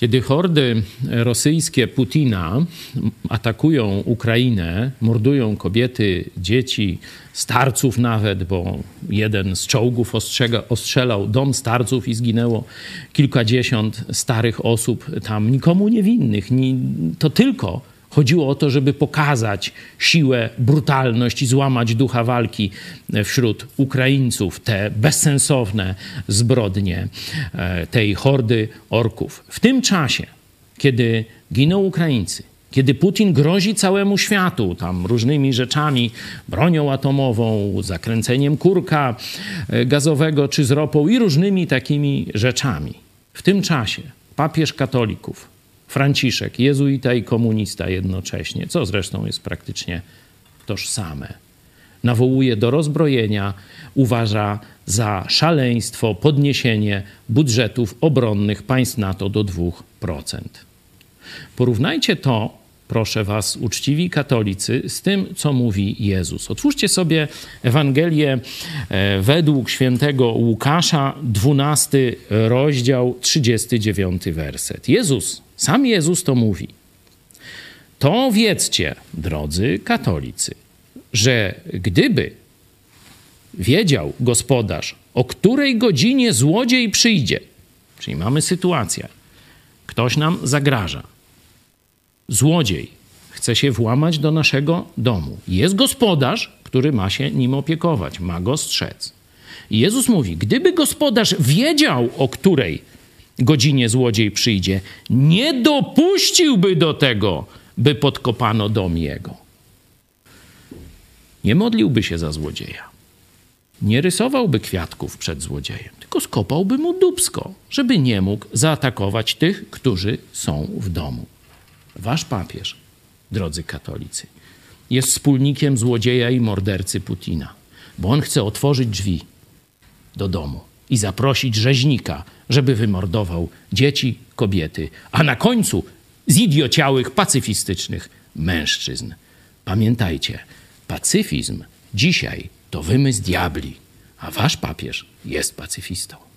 Kiedy hordy rosyjskie Putina atakują Ukrainę, mordują kobiety, dzieci, starców nawet, bo jeden z czołgów ostrzega, ostrzelał dom starców i zginęło kilkadziesiąt starych osób tam, nikomu niewinnych. To tylko Chodziło o to, żeby pokazać siłę, brutalność i złamać ducha walki wśród Ukraińców, te bezsensowne zbrodnie e, tej hordy orków. W tym czasie, kiedy giną Ukraińcy, kiedy Putin grozi całemu światu tam różnymi rzeczami, bronią atomową, zakręceniem kurka e, gazowego czy z ropą i różnymi takimi rzeczami. W tym czasie papież katolików Franciszek, jezuita i komunista jednocześnie, co zresztą jest praktycznie tożsame. Nawołuje do rozbrojenia, uważa za szaleństwo podniesienie budżetów obronnych państw NATO do 2%. Porównajcie to, proszę Was, uczciwi katolicy, z tym, co mówi Jezus. Otwórzcie sobie Ewangelię e, według świętego Łukasza, 12 rozdział, 39 werset. Jezus sam Jezus to mówi. To wiedzcie, drodzy katolicy, że gdyby wiedział gospodarz, o której godzinie złodziej przyjdzie, czyli mamy sytuację, ktoś nam zagraża, złodziej chce się włamać do naszego domu. Jest gospodarz, który ma się nim opiekować, ma go strzec. I Jezus mówi: Gdyby gospodarz wiedział, o której godzinie złodziej przyjdzie, nie dopuściłby do tego, by podkopano dom jego. Nie modliłby się za złodzieja. Nie rysowałby kwiatków przed złodziejem, tylko skopałby mu dubsko, żeby nie mógł zaatakować tych, którzy są w domu. Wasz papież, drodzy katolicy, jest wspólnikiem złodzieja i mordercy Putina, bo on chce otworzyć drzwi do domu i zaprosić rzeźnika, żeby wymordował dzieci, kobiety, a na końcu zidiociałych, pacyfistycznych mężczyzn. Pamiętajcie, pacyfizm dzisiaj to wymysł diabli, a wasz papież jest pacyfistą.